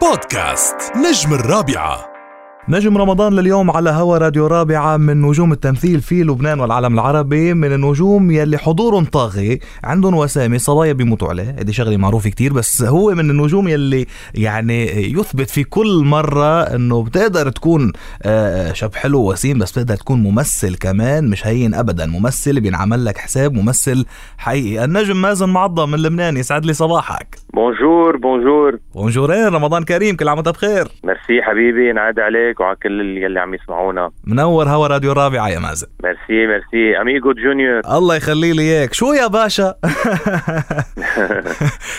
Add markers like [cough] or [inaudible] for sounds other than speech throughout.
بودكاست نجم الرابعة. نجم رمضان لليوم على هوا راديو رابعة من نجوم التمثيل في لبنان والعالم العربي من النجوم يلي حضورهم طاغي عندهم وسامة صبايا بيموتوا عليه. هذه شغلة معروفة كتير بس هو من النجوم يلي يعني يثبت في كل مرة إنه بتقدر تكون آه، شاب حلو وسيم بس بتقدر تكون ممثل كمان مش هين ابدا. ممثل بينعمل لك حساب ممثل حقيقي. النجم مازن معظم من لبنان يسعد لي صباحك. bonjour bonjour bonjour ين رمضان كريم كل عام وأنت بخير. ميرسي حبيبي ينعاد عليك. وعلى كل اللي يلي عم يسمعونا. منور هوا راديو رابعة يا مازن. merci merci. amigo junior. [laughs] الله يخلي لي إياك. شو يا باشا؟ [laughs]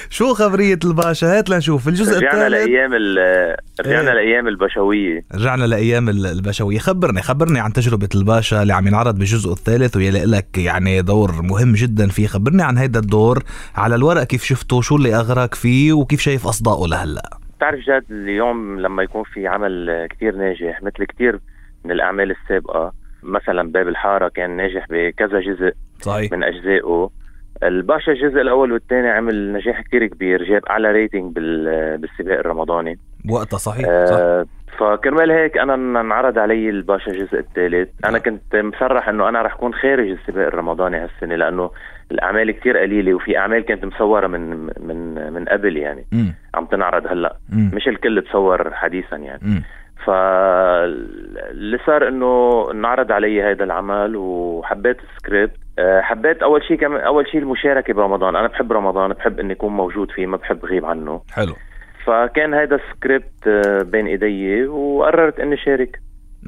شو خبرية الباشا؟ هات لنشوف. الجزء رجعنا الثالث. لأيام ال- رجعنا. لأيام البشوية. رجعنا لأيام ال- البشوية. خبرني خبرني عن تجربة الباشا اللي عم ينعرض بالجزء الثالث ويلي لك يعني دور مهم جدا فيه. خبرني عن هيدا الدور على الورق كيف شفته شو اللي اغراك فيه وكيف شايف اصدائه لهلأ. بتعرف جاد اليوم لما يكون في عمل كتير ناجح مثل كتير من الأعمال السابقة مثلا باب الحارة كان ناجح بكذا جزء صحيح. من أجزائه. الباشا الجزء الأول والثاني عمل نجاح كتير كبير جاب أعلى rating بال- بالسباق الرمضاني. بوقتها صحيح صح. آه فكرمال هيك أنا انعرض علي الباشا الجزء الثالث أنا كنت مصرح إنه أنا رح كون خارج السباق الرمضاني هالسنة لأنه الأعمال كتير قليلة وفي أعمال كانت مصورة من من من قبل يعني. مم. عم تنعرض هلأ. مم. مش الكل بصور حديثا يعني. مم. فاللي صار إنه انعرض علي هذا العمل وحبيت السكريبت. آه، حبيت أول شيء كمان أول شيء المشاركة برمضان. أنا بحب رمضان بحب إني أكون موجود فيه ما بحب غيب عنه. حلو. فكان هذا السكريبت آه، بين إيدي وقررت إني شارك.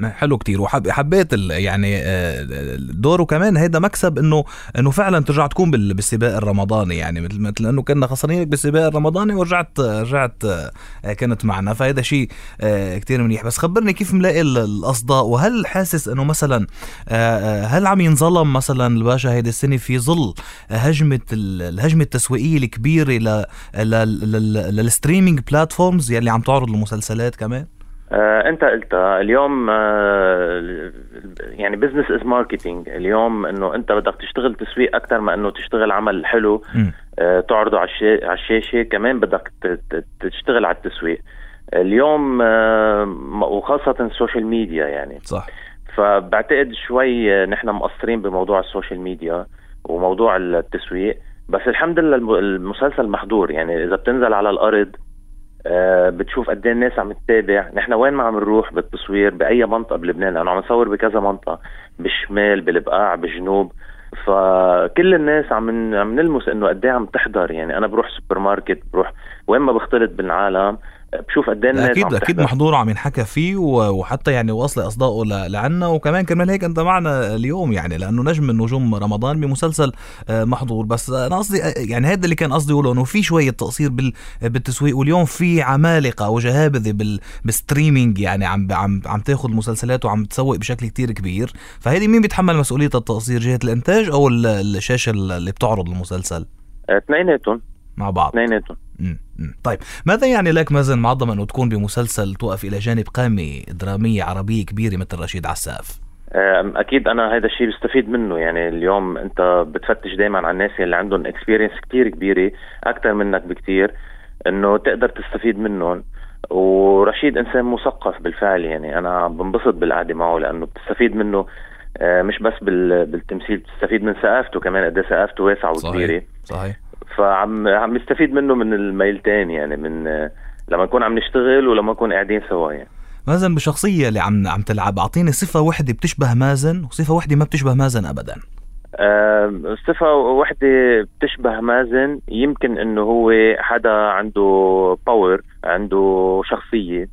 حلو كتير. وحب حبيت ال يعني آه، دوره كمان. هيدا مكسب انه إنه فعلا ترجع تكون بال- بالسباق الرمضاني. يعني مثل مثل إنه كنا خسرانين بالسباق الرمضاني ورجعت رجعت آه، كانت معنا. فهذا شيء آه، كتير منيح. بس خبرني كيف ملاقي ال- الأصداء؟ وهل حاسس إنه مثلا هل عم ينظلم مثلا الباشا هيدي السنة في ظل هجمة ال- الهجمة التسويقية الكبيرة لل streaming platforms يلي عم تعرض المسلسلات كمان؟ آه انت قلتها اليوم آه يعني business is marketing اليوم انه انت بدك تشتغل تسويق أكثر ما انه تشتغل عمل حلو. آه تعرضه على الشا- على الشاشة. كمان بدك تشتغل على التسويق. اليوم آه وخاصة ال social media يعني. صح. فبعتقد شوي آه، نحن مقصرين بموضوع ال social media وموضوع التسويق. بس الحمد لله الم- المسلسل محضور. يعني إذا بتنزل على الأرض آه، بتشوف قد إيه الناس عم تتابع. نحن وين ما عم نروح بالتصوير بأي منطقة بلبنان لأنه عم نصور بكذا منطقة بالشمال بالبقاع بالجنوب. فكل الناس عم عم نلمس إنه قد إيه عم تحضر. يعني أنا بروح سوبر ماركت بروح وين ما بختلط بالعالم بشوف قد إيه أكيد أكيد. محضور عم ينحكى فيه وحتى يعني واصل أصداءه لعنا. وكمان كرمال هيك أنت معنا اليوم يعني لأنه نجم من نجوم رمضان بمسلسل آه، محضور. بس أنا قصدي آه، يعني هذا اللي كان قصدي أقوله إنه في شوية تقصير بال- بالتسويق. واليوم في عمالقة وجهابذة بال بال streaming يعني عم عم عم تاخذ مسلسلات وعم تسوق بشكل كتير كبير. فهيدي مين بيتحمل مسؤولية التقصير؟ جهة الإنتاج أو ال- الشاشة اللي بتعرض المسلسل؟ آه، اثنيناتهم. مع بعض. اثنيناتهم. طيب ماذا يعني لك مازن معظم انه تكون بمسلسل توقف إلى جانب قامه دراميه عربيه كبيره مثل رشيد عساف؟ أكيد أنا هذا الشيء بستفيد منه. يعني اليوم أنت بتفتش دائما على الناس اللي عندهم experience كتير كبيرة أكثر منك بكتير إنه تقدر تستفيد منهم. ورشيد إنسان مثقف بالفعل. يعني أنا بنبسط بالقعدة معه لأنه بتستفيد منه. آه، مش بس بال- بالتمثيل بتستفيد من ثقافته كمان قد إيه ثقافته واسعة وكبيرة. صحيح. فعم عم نستفيد منه من الميلتين يعني من لما نكون عم نشتغل ولما نكون قاعدين سوا يعني. مازن بشخصية اللي عم عم تلعب أعطيني صفة وحدة بتشبه مازن وصفة وحدة ما بتشبه مازن ابدا. آه، صفة واحدة بتشبه مازن يمكن إنه هو حدا عنده power عنده شخصية.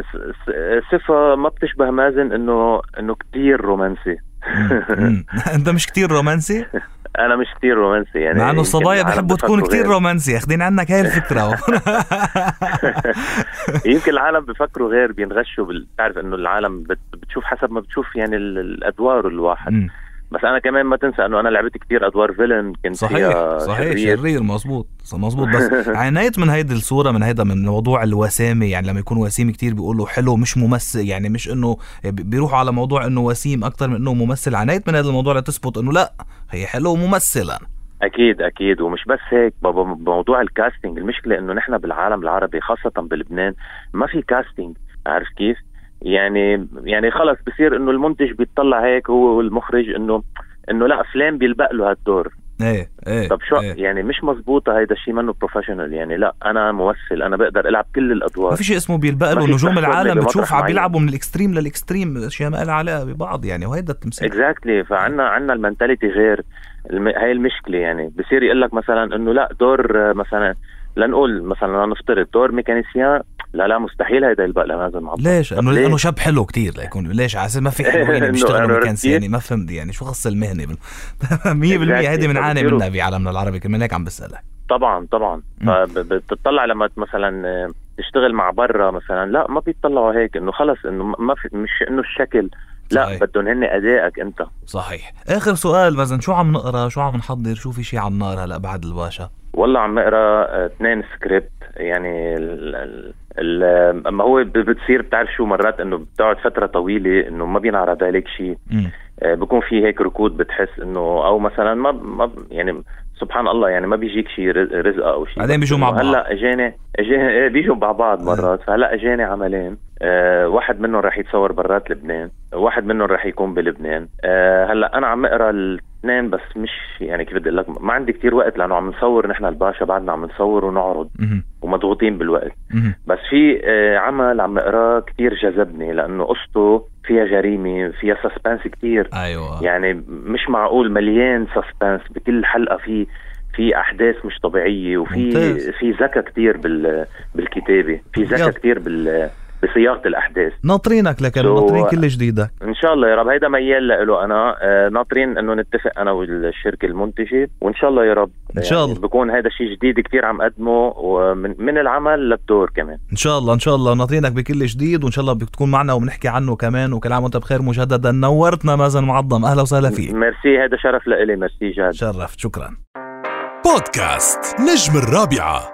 س- صفة ما بتشبه مازن انه إنه كتير رومانسي. [laughs] أنت مش كتير رومانسي؟ [laughs] أنا مش كتير رومانسي يعني مع إنه يمكن الصبايا بحبوا تكون غير. رومانسي اخذين عنك هاي الفكرة يمكن العالم بفكروا غير بينغشوا بال- بتعرف إنه العالم بت- بتشوف حسب ما بتشوف يعني ال- الأدوار الواحد مم. بس أنا كمان ما تنسى إنه أنا لعبت كتير أدوار villain كنت صحيح صحيح شرير. شرير مزبوط مزبوط بس [laughs] عانيت من هيدي الصورة من هيدا من موضوع الوسامه يعني لما يكون وسيم كتير بيقولوا حلو مش ممثل يعني مش إنه بي- بيروحوا على موضوع إنه وسيم أكثر من إنه ممثل. عانيت من هذا الموضوع لتثبت إنه لا هو حلو وممثل. أكيد أكيد. ومش بس هيك بابا بموضوع ال casting المشكلة إنه نحن بالعالم العربي خاصة بلبنان ما في casting عارف كيف؟ يعني يعني خلص بصير إنه المنتج بيطلع هيك هو والمخرج إنه إنه لا فلان بيلبق له هالدور. إيه إيه طب شو إيه. يعني مش مزبوطة هيدا الشيء منه professional يعني لا أنا ممثل أنا بقدر ألعب كل الأدوار. ما في شيء اسمه بيلبق له نجوم العالم بتشوف عم. بيلعبوا من ال extreme لل extreme أشياء ما لها علاقة ببعض يعني وهيدا التمثيل. exactly فعنا عنا ال mentality غير الم... هاي المشكلة يعني. بصير يقول لك مثلا إنه لا دور آه، مثلا لنقول مثلا نفترض دور mécanicien لا لا مستحيل هيدا يلبق لهذا المعبر. ليش؟ انه؟ لأنه شاب حلو كتير ليكون ليش؟ على ما في حلوين [laughs] بيشتغلوا كيف؟ يعني ما فهمت يعني شو خص المهنة بال- [laughs] 100% هيدي بنعاني منها بعالمنا العربي كمان هيك عم بسألك. طبعا طبعا. مم. فبتطلع لما مثلا آه، تشتغل مع برا مثلا لا ما بيطلعوا هيك إنه خلص إنه ما في مش إنه الشكل لا. بدهم هن أدائك أنت. صحيح. آخر سؤال مثلا شو عم نقرأ؟ شو عم نحضر؟ شو في شيء على النار هلا بعد الباشا؟ والله عم اقرا آه، اثنين سكريبت يعني ال- ال- اما هو بتصير بتعرف شو مرات إنه بتقعد فترة طويلة إنه ما بينعرض عليك شيء آه، بكون في هيك ركود بتحس إنه أو مثلا ما ما يعني سبحان الله يعني ما بيجيك شيء رز- رزقه أو شيء بعدين بيجوا مع بعض. هلأ اجاني اجاني إيه، بيجوا مع بعض مرات. فهلأ إجاني عملين. آه واحد منهم رح يتصور برات لبنان. واحد منهم رح يكون بلبنان. آه هلأ أنا عم أقرأ الاثنين بس مش يعني كيف بدي أقول لك ما عندي كتير وقت لأنه عم نصور نحن الباشا بعدنا عم نصور ونعرض. ومضغوطين بالوقت. بس في آه، عمل عم اقراه كتير جذبني لأنه قصته فيها جريمة فيها suspense كتير أيوه يعني مش معقول مليان suspense بكل حلقة في في أحداث مش طبيعية وفي ممتاز. في ذكاء كتير بال بالكتابة في. ذكاء كتير بال بصياغه الأحداث. ناطرينك لكن شو- ناطرين كل جديدك. إن شاء الله يا رب هيدا ميال له أنا. آه، ناطرين إنه نتفق أنا والشركة المنتجة وإن شاء الله يا رب. إن شاء الله. بكون هذا شيء جديد كتير عم قدمه ومن من العمل للدور كمان. إن شاء الله إن شاء الله. ناطرينك بكل جديد وإن شاء الله بتكون معنا وبنحكي عنه كمان وكل عام وأنت بخير مجددا. نورتنا مازن معظم. أهلا وسهلا فيك. ميرسي هذا شرف لإلي. ميرسي جاد. شرفت شكرا. بودكاست نجم الرابعة.